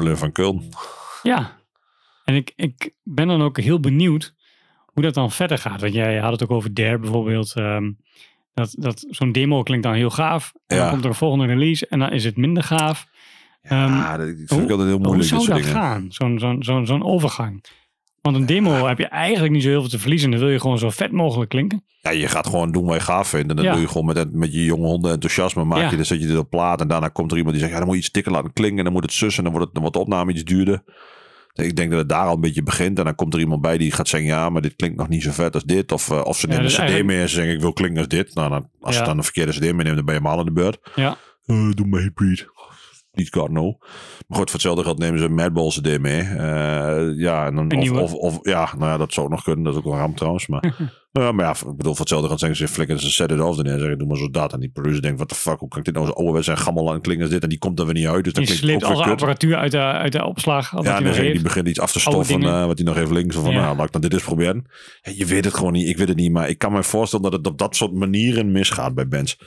Van Köln. Ja. En ik, ik ben dan ook heel benieuwd hoe dat dan verder gaat. Want jij had het ook over Dare bijvoorbeeld. ehm, dat dat zo'n demo klinkt dan heel gaaf. En Ja. dan komt er een volgende release en dan is het minder gaaf. Ja, dat vind ik hoe- altijd heel Hoe moeilijk. zou dit dat gaan? Zo'n zo'n zo'n zo'n overgang. Want een demo heb je eigenlijk niet zo heel veel te verliezen. Dan wil je gewoon zo vet mogelijk klinken. Ja, je gaat gewoon doen wat je gaaf vindt. En dan Ja. doe je gewoon met, met je jonge honden enthousiasme. Maak Ja. je, dan zet je dit op plaat. En daarna komt er iemand die zegt, ja, dan moet je iets dikker laten klinken. En dan moet het sussen. En dan wordt, het, dan wordt de opname iets duurder. Ik denk dat het daar al een beetje begint. En dan komt er iemand bij die gaat zeggen, ja, maar dit klinkt nog niet zo vet als dit. Of, eh, of ze Ja, nemen dus een cd eigenlijk- mee en ze zeggen, ik wil klinken als dit. Nou, dan, als Ja. ze dan een verkeerde cd meenemen, dan ben je al in de beurt. Ja. Eh, doe maar Hatebreed. Niet God no. Maar goed, voor hetzelfde geld nemen ze een Madball CD mee. Eh, ja, en dan, of, of, of, ja, nou ja, dat zou ook nog kunnen. Dat is ook wel ram trouwens. Maar, nou ja, maar ja, ik bedoel, voor hetzelfde geld zeggen ze, flikker ze set it off. En zeggen, doe maar zo dat. En die producer denkt, wat de fuck, hoe kan ik dit nou zo ouderwets en gammel aan klinken als dit? En die komt er weer niet uit. Dus dan Die klinkt het sleept ook al weer zijn kut. apparatuur uit de, uit de opslag. Ja, en dan die begint iets af te stoffen, eh, wat hij nog even links. Of van, Ja. nou, laat ik dan dit eens proberen. Je weet het gewoon niet, ik weet het niet. Maar ik kan me voorstellen dat het op dat soort manieren misgaat bij bands.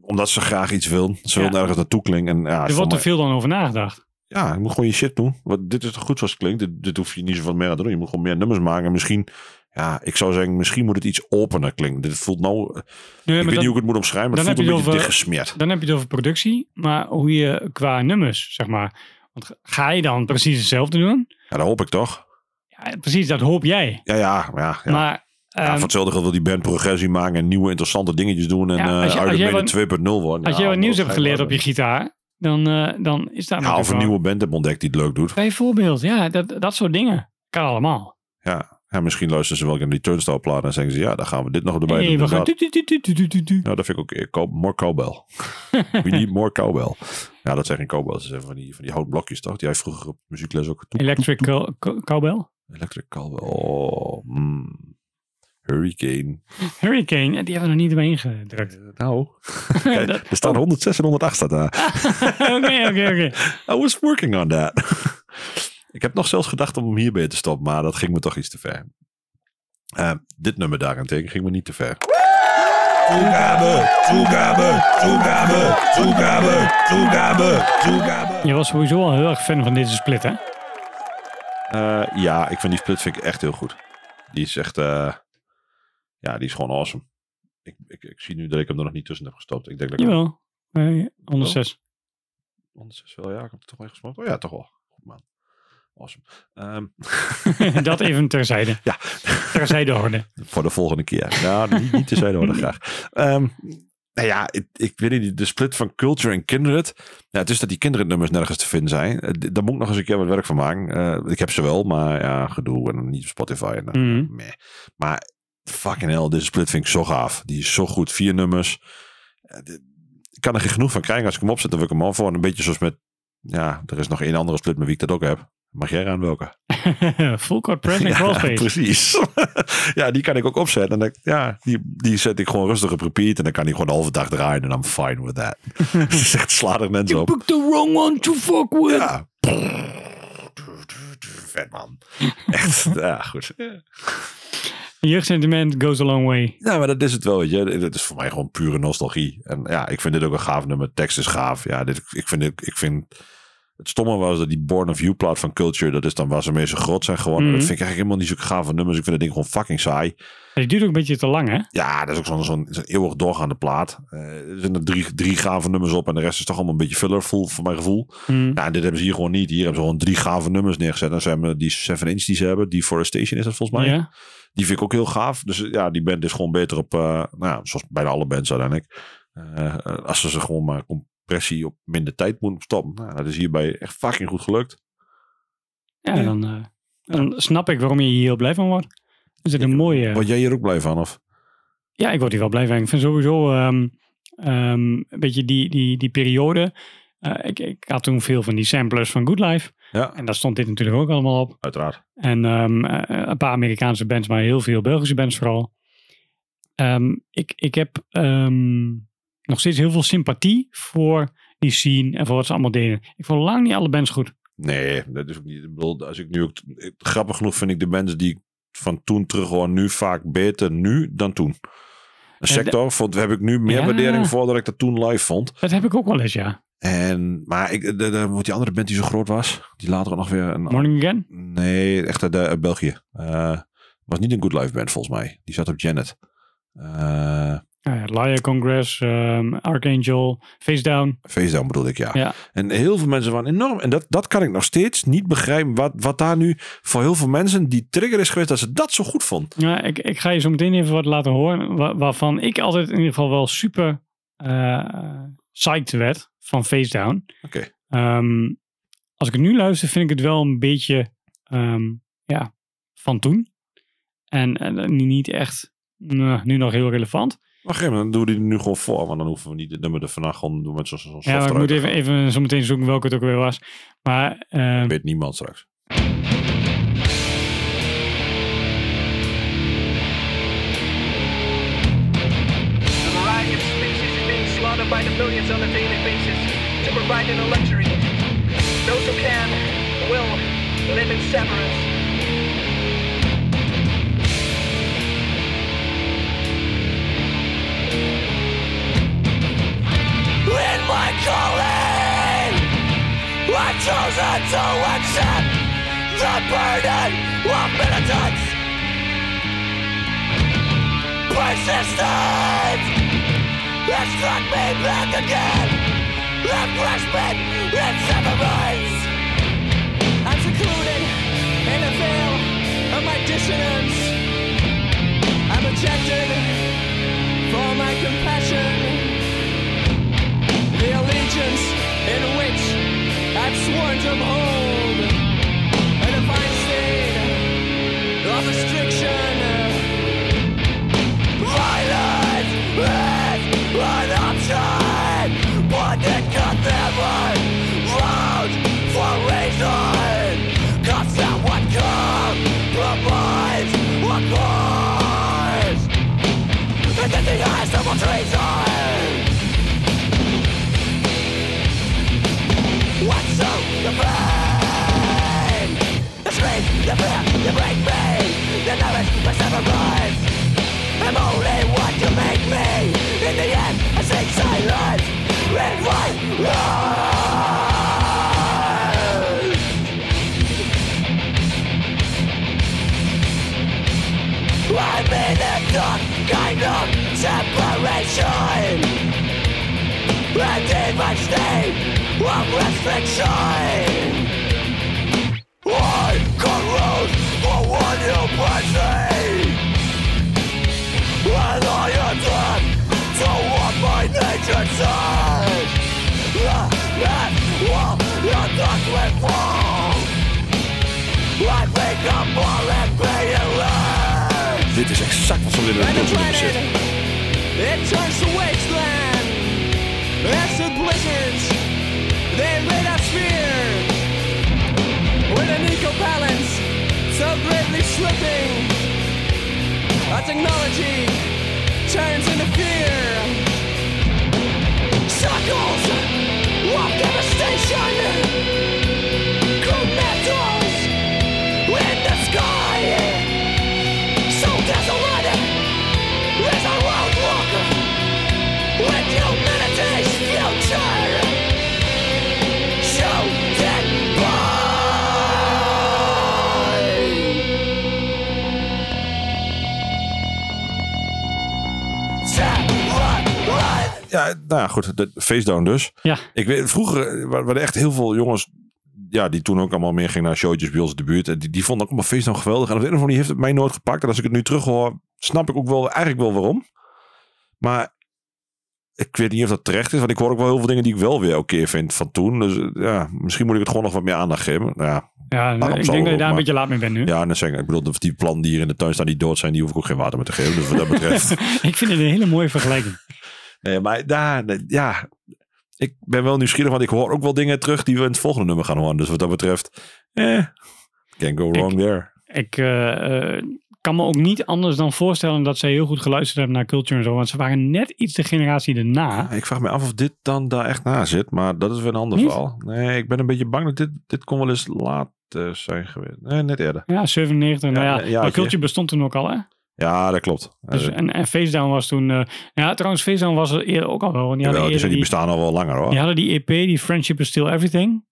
Omdat ze graag iets willen. Ze Ja. willen ergens naartoe klinken. En, ja, Er wordt te mij- veel dan over nagedacht. ja, je moet gewoon je shit doen. Want dit is toch goed zoals het klinkt. Dit, dit hoef je niet zoveel meer aan te doen. Je moet gewoon meer nummers maken. En misschien, ja, ik zou zeggen, misschien moet het iets opener klinken. Dit voelt nou, Nee, ik weet dat- niet hoe ik het moet omschrijven, maar dan het voelt heb een je beetje over- dichtgesmeerd. Dan heb je het over productie, maar hoe je qua nummers, zeg maar. Want ga je dan precies hetzelfde doen? Ja, dat hoop ik toch. Ja, precies, dat hoop jij. Ja, ja, ja. ja. Maar ja, ehm, voor hetzelfde geld wil die band progressie maken en nieuwe interessante dingetjes doen. En Ja, ja, als je- als jij wat- 2.0 worden. als jij wat nieuws hebt geleerd op je gitaar, dan, eh, dan is dat. Ja, of een nieuwe band hebt ontdekt die het leuk doet. Bijvoorbeeld, ja, dat, dat soort dingen. Kan allemaal. Ja, ja misschien luisteren ze wel naar die turnstile plaat en zeggen ze, ja, dan gaan we dit nog erbij doen. we gaan... Ja, dat vind ik ook eer. Cow- More cowbell. We need more cowbell. Ja, dat zijn geen cowbells. Dat zijn van die, van die houtblokjes, toch? Die hij vroeger op muziekles ook... Electric cow- cow- cowbell? Electric cowbell. Oh, mm. Hurricane. Hurricane, die hebben we nog niet doorheen gedrukt. Nou, kijk, er staan 106 en 108 staat daar. Oké, oké, oké. I was working on that. ik heb nog zelfs gedacht om hem hierbij te stoppen, maar dat ging me toch iets te ver. Eh, dit nummer daarentegen ging me niet te ver. toegabe, toegabe, toegabe, toegabe, toegabe, toegabe. Je was sowieso al heel erg fan van deze split, hè? Eh, ja, ik vind die split vind ik echt heel goed. Die is echt, eh, ja, die is gewoon awesome. Ik, ik, ik zie nu dat ik hem er nog niet tussen heb gestopt. Ik denk dat ik Jawel. Nee, 106. anders is wel, ja, ik heb het toch wel gesproken. Oh ja, toch wel. Goed man. Awesome. Ehm, dat even terzijde. ja, Terzijde hoorde. voor de volgende keer. Nou, niet, niet te zijn hoor, graag. Ehm, nou ja, ik, ik weet niet, de split van Culture en Kindred. Ja, het is dat die Kindred nummers nergens te vinden zijn. Eh, Daar moet ik nog eens een keer wat werk van maken. Eh, ik heb ze wel, maar ja, gedoe en niet op Spotify. En, meh. Maar fucking hell, deze split vind ik zo gaaf. Die is zo goed. Vier nummers. Ik kan er geen genoeg van krijgen als ik hem opzet. Dan wil ik hem al voor. Een beetje zoals met, ja, er is nog één andere split met wie ik dat ook heb. Mag jij aan welke? Full court press en crossface. precies. ja, die kan ik ook opzetten. En dan, ja, die, die zet ik gewoon rustig op repeat. En dan kan die gewoon de halve dag draaien. En I'm fine with that. Echt slaat er mensen op. Book the wrong one to fuck with. Ja. Vet man. Echt, ja, goed. Jeugdsentiment goes a long way. Ja, maar dat is het wel, weet je. Het is voor mij gewoon pure nostalgie. En ja, ik vind dit ook een gaaf nummer. Tekst is gaaf. Ja, dit, ik vind dit, ik vind... Het stomme was dat die Born of You plaat van Culture, dat is dan waar ze mee zo groot zijn geworden. Mhm. Dat vind ik eigenlijk helemaal niet zo gave nummers. Ik vind het ding gewoon fucking saai. Die duurt ook een beetje te lang, hè? Ja, dat is ook zo'n zo'n eeuwig doorgaande plaat. Eh, er zijn er drie, drie gave nummers op en de rest is toch allemaal een beetje fillervol voor mijn gevoel. Ja, en dit hebben ze hier gewoon niet. Hier hebben ze gewoon drie gave nummers neergezet. En ze hebben die 7 inch die ze hebben, Deforestation is dat volgens mij. Ja. Die vind ik ook heel gaaf. Dus ja, die band is gewoon beter op, eh, nou ja, zoals bijna alle bands uiteindelijk. Eh, als ze ze gewoon maar compressie op minder tijd moeten stoppen. Nou, dat is hierbij echt fucking goed gelukt. Ja, Ja. Dan, eh, dan snap ik waarom je hier heel blij van wordt. Er zit een mooie... Word jij hier ook blij van? Of? Ja, ik word hier wel blij van. Ik vind sowieso ehm, ehm, een beetje die, die, die periode. eh, ik, ik had toen veel van die samplers van Good Life. Ja, En daar stond dit natuurlijk ook allemaal op. uiteraard. En ehm, eh, een paar Amerikaanse bands, maar heel veel Belgische bands vooral. Ehm, ik, ik heb ehm, nog steeds heel veel sympathie voor die scene en voor wat ze allemaal deden. Ik vond lang niet alle bands goed. Nee, dat is ook niet. Ik bedoel, als ik nu ook. Grappig genoeg vind ik de bands die ik van toen terug hoor nu vaak beter nu dan toen. Een sector vond, heb ik nu meer Ja. waardering voor dan ik dat toen live vond. Dat heb ik ook wel eens, ja. En, maar ik, de, de, wat die andere band die zo groot was, die later ook nog weer een. Morning Again? Nee, echt uit, de- uit België. Eh, was niet een Good Life band volgens mij. Die zat op Janet. Eh Ja, ja, Liar Congress, ehm, Archangel, Face Down. Face Down bedoel ik, ja. Ja. En heel veel mensen waren enorm. En dat, dat kan ik nog steeds niet begrijpen. Wat, wat daar nu voor heel veel mensen die trigger is geweest dat ze dat zo goed vond. Ja, ik, ik ga je zo meteen even wat laten horen. wa- waarvan ik altijd in ieder geval wel super eh psyched werd van Face Down. Oké. Ehm, als ik het nu luister, vind ik het wel een beetje ehm, ja, van toen. En, en nu niet echt nou, nu nog heel relevant. Maar gegeven moment doen we die nu gewoon voor. Want dan hoeven we niet het nummer er vandaag gewoon doen met zo'n zo'n Ja, maar ik moet even, even zo meteen zoeken welke het ook weer was. Maar ehm, Weet niemand straks. By the millions on provide them a luxury. Those who can will live in severance. In my calling, I've chosen to accept the burden of militants. Persistence has struck me back again. In severance. I'm secluded in veil of my dissonance. I'm my compassion. The allegiance in which I've sworn to uphold. A divine restriction. You break me. The knowledge, my severance. I'm only what you make me. In the end, I sing silence in white lies. I'm in a dark kind of separation. And in my state of restriction. Dit is exact wat ze willen doen it turns to wasteland. Blizzards, slipping. Our technology turns into fear. Circles Ja, nou goed. De Facedown dus. Ja. Ik weet, vroeger eh, wa- waren er echt heel veel jongens... Ja, die toen ook allemaal meer gingen naar showtjes bij ons in de buurt. En die, die vonden ook allemaal Facedown geweldig. En op de een of andere manier heeft het mij nooit gepakt. En als ik het nu terug hoor, snap ik ook wel eigenlijk wel waarom. Maar ik weet niet of dat terecht is. Want ik hoor ook wel heel veel dingen die ik wel weer oké vind van toen. Dus eh, ja, misschien moet ik het gewoon nog wat meer aandacht geven. Nou ja, Ja, ik denk dat je daar een maar- beetje laat mee bent nu. ja en dan zeg ik, ik bedoel, die plandieren in de tuin staan die dood zijn, die hoef ik ook geen water meer te geven. Dus wat dat betreft... ik vind het een hele mooie vergelijking. Nee, maar daar, ja, ik ben wel nieuwsgierig, want ik hoor ook wel dingen terug die we in het volgende nummer gaan horen. Dus wat dat betreft, eh, can't go wrong there. Ik eh, eh, kan me ook niet anders dan voorstellen dat zij heel goed geluisterd hebben naar Culture en zo. Want ze waren net iets de generatie daarna. Ik vraag me af of dit dan daar echt na zit, maar dat is weer een ander Niet? verhaal. Nee, ik ben een beetje bang dat dit, dit kon wel eens laat eh, zijn geweest. Nee, net eerder. Ja, 97. nou ja, maar Culture bestond toen ook al, hè? Ja, dat klopt. Dus, en, en Facedown was toen... eh, ja, trouwens, Facedown was er eerder ook al wel. Want die jawel, die, bestaan al wel langer hoor. die hadden die EP, die Friendship is Still Everything.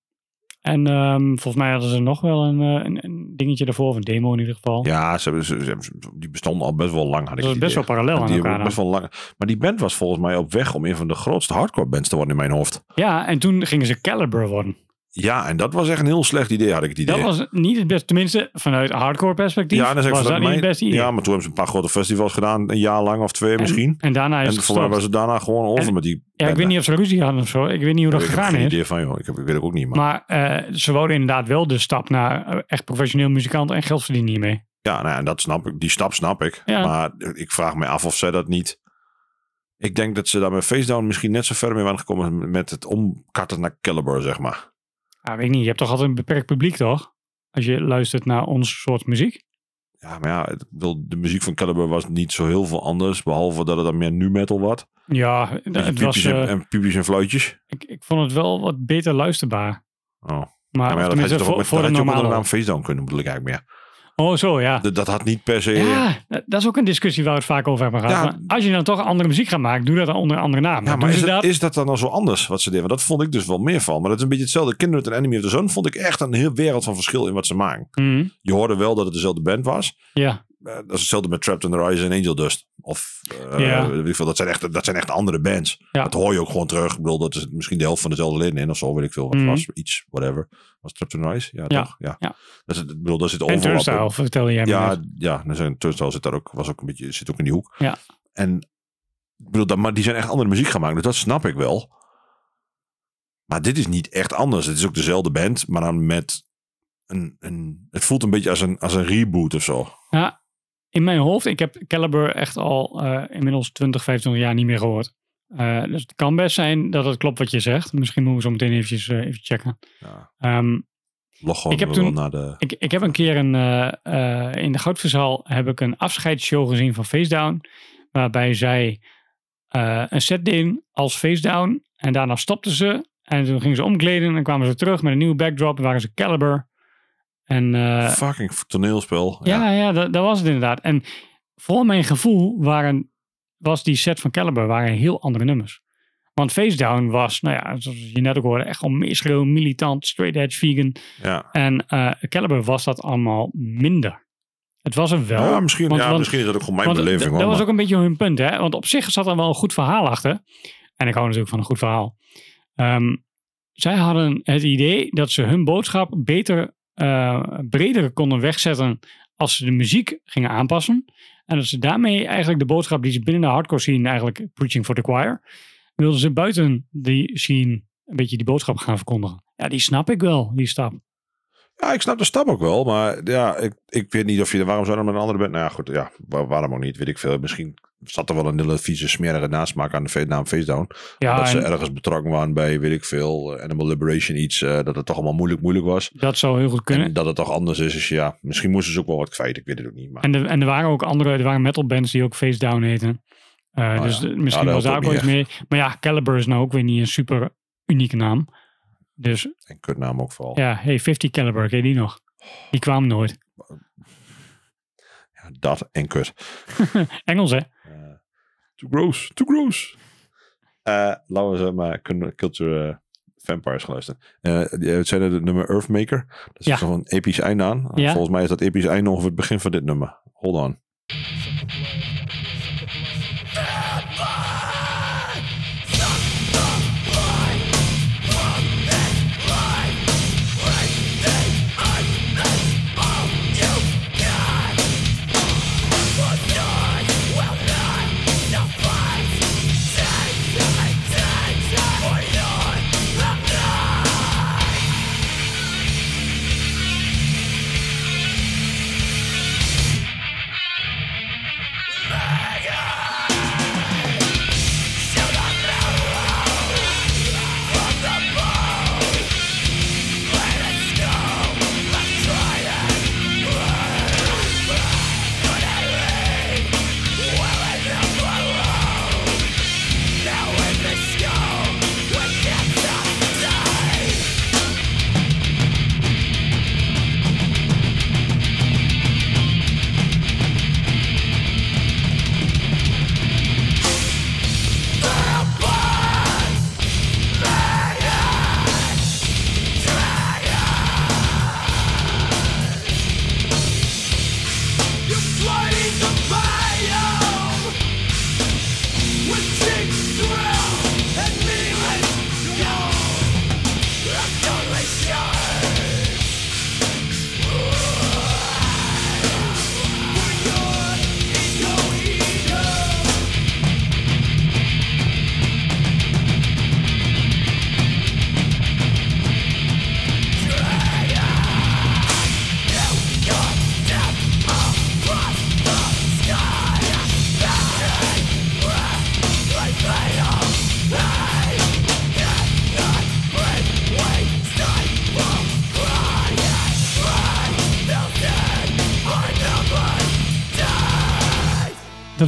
En ehm, volgens mij hadden ze nog wel een, eh, een, een dingetje ervoor, of een demo in ieder geval. Ja, ze, hebben- ze, ze hebben- die bestonden al best wel lang. Had ik dat was het best wel parallel aan Die elkaar. best wel lang. Maar die band was volgens mij op weg om een van de grootste hardcore bands te worden in mijn hoofd. Ja, en toen gingen ze Caliber worden. Ja, en dat was echt een heel slecht idee, had ik het idee. Dat was niet het beste, tenminste vanuit hardcore perspectief. ja, dan zeg ik was dat niet mijn- het beste idee. Ja, maar toen hebben ze een paar grote festivals gedaan, een jaar lang of twee En- misschien. En daarna is En het gestopt. was het daarna gewoon over En- met die. Ja, ik weet niet of ze ruzie hadden of zo. Ik weet niet hoe dat ik heb gegaan geen is. idee van, joh. Ik, heb, ik weet het ook niet. Maar, Maar eh, ze wouden inderdaad wel de stap naar eh, echt professioneel muzikant en geld verdienen hiermee. ja, nou, ja, en dat snap ik. Die stap snap ik. Ja. Maar ik vraag me af of zij dat niet. Ik denk dat ze daar met Facedown misschien net zo ver mee waren gekomen met het omkarten naar Caliber, zeg maar. Ja, weet ik niet. Je hebt toch altijd een beperkt publiek, toch? Als je luistert naar ons soort muziek. Ja, maar ja, de muziek van Caliber was niet zo heel veel anders. Behalve dat het dan meer nu metal was. Ja, het was, en, eh, en piepjes en fluitjes. ik, ik vond het wel wat beter luisterbaar. Oh. Ja, Maar, maar ja, dat had tenminste, je toch ook voor, met, dat ook onder de normale. naam Facedown kunnen, bedoel ik eigenlijk meer. Oh, zo ja. Dat, dat had niet per se... Ja, dat- is ook een discussie waar we het vaak over hebben gehad. Ja. Als je dan toch andere muziek gaat maken, doe dat dan onder een andere naam. Ja, maar is dat, is dat dan al zo anders wat ze deden? Want dat vond ik dus wel meer van. Maar dat is een beetje hetzelfde. Kinderen en Enemy of the Sun vond ik echt een heel wereld van verschil in wat ze maken. Mhm, Je hoorde wel dat het dezelfde band was. Ja, dat is hetzelfde met Trapped in the Rise en Angel Dust. Of, eh, Ja. weet ik veel, dat, zijn echt, dat zijn echt andere bands. Ja. Dat hoor je ook gewoon terug. Ik bedoel, dat is misschien de helft van dezelfde leden in of zo, weet ik veel. Wat Mhm. was iets, whatever. Was Trapped in the Rise? Ja, Ja, toch? Ja. ja. Dat is, ik bedoel, daar zit en overlap in. Turnstile vertelde jij me Ja, net. ja zijn, Turnstile zit daar ook, was ook een beetje, zit ook in die hoek. Ja. En ik bedoel, dat, maar die zijn echt andere muziek gaan maken, dus dat snap ik wel. Maar dit is niet echt anders. Het is ook dezelfde band, maar dan met een, een het voelt een beetje als een, als een reboot of zo. Ja, in mijn hoofd, ik heb Caliber echt al eh, inmiddels 20, 25 jaar niet meer gehoord. Eh, dus het kan best zijn dat het klopt wat je zegt. Misschien moeten we zo meteen eventjes, eh, even checken. Ja. Ehm, Log gewoon Ik heb toen- naar de... ik, ik heb een keer een, in de Goudvishaal heb ik een afscheidsshow gezien van Facedown. Waarbij zij een set deden als Facedown. En daarna stopten ze. En toen gingen ze omkleden. En kwamen ze terug met een nieuwe backdrop. En waren ze Caliber. En eh, fucking toneelspel. ja, ja, dat, dat was het inderdaad. En voor mijn gevoel waren, was die set van Caliber waren heel andere nummers. Want Face Down was, nou ja, zoals je net ook hoorde, echt gewoon meeschreeuw, militant, straight edge, vegan. Ja. En eh Caliber was dat allemaal minder. Het was er wel. Ja, misschien, want- ja, want- misschien is dat ook gewoon mijn beleving. dat was ook een beetje hun punt, hè? Want op zich zat er wel een goed verhaal achter. En ik hou natuurlijk van een goed verhaal. Ehm, zij hadden het idee dat ze hun boodschap beter, eh, breder konden wegzetten als ze de muziek gingen aanpassen. En dat ze daarmee eigenlijk de boodschap die ze binnen de hardcore scene eigenlijk preaching for the choir, wilden ze buiten die scene een beetje die boodschap gaan verkondigen. Ja, die snap ik wel, die stap. Ja, ik snap de stap ook wel. Maar ja, ik, ik weet niet of je... Waarom zou dan met een andere band... Nou ja, goed. Ja, waar- waarom ook niet, weet ik veel. Misschien zat er wel een hele vieze, smerige nasmaak aan de naam Face Down. Ja, dat ze en ergens betrokken waren bij, weet ik veel, eh, Animal Liberation iets. eh, dat het toch allemaal moeilijk, moeilijk was. dat zou heel goed kunnen. En dat het toch anders is. Dus ja, misschien moesten ze ook wel wat kwijt. Ik weet het ook niet. Maar En, er- en er waren ook andere, er waren metal bands die ook Face Down heten. Uh, Oh dus ja. de- misschien Ja, was daar ook wel iets mee. Maar ja, Caliber is nou ook weer niet een super unieke naam. Dus en kutnaam ook vooral. ja, hey, 50 Caliber, ken je die nog? Die kwam nooit. Ja, dat en kut. Engels hè? Too gross, too gross. Eh laten we ze maar kunnen Culture eh, Vampires geluisterd. Eh het zijn het nummer Earthmaker. Dat is Ja. toch een episch einde aan. Ja. Volgens mij is dat episch einde ongeveer het begin van dit nummer. Hold on.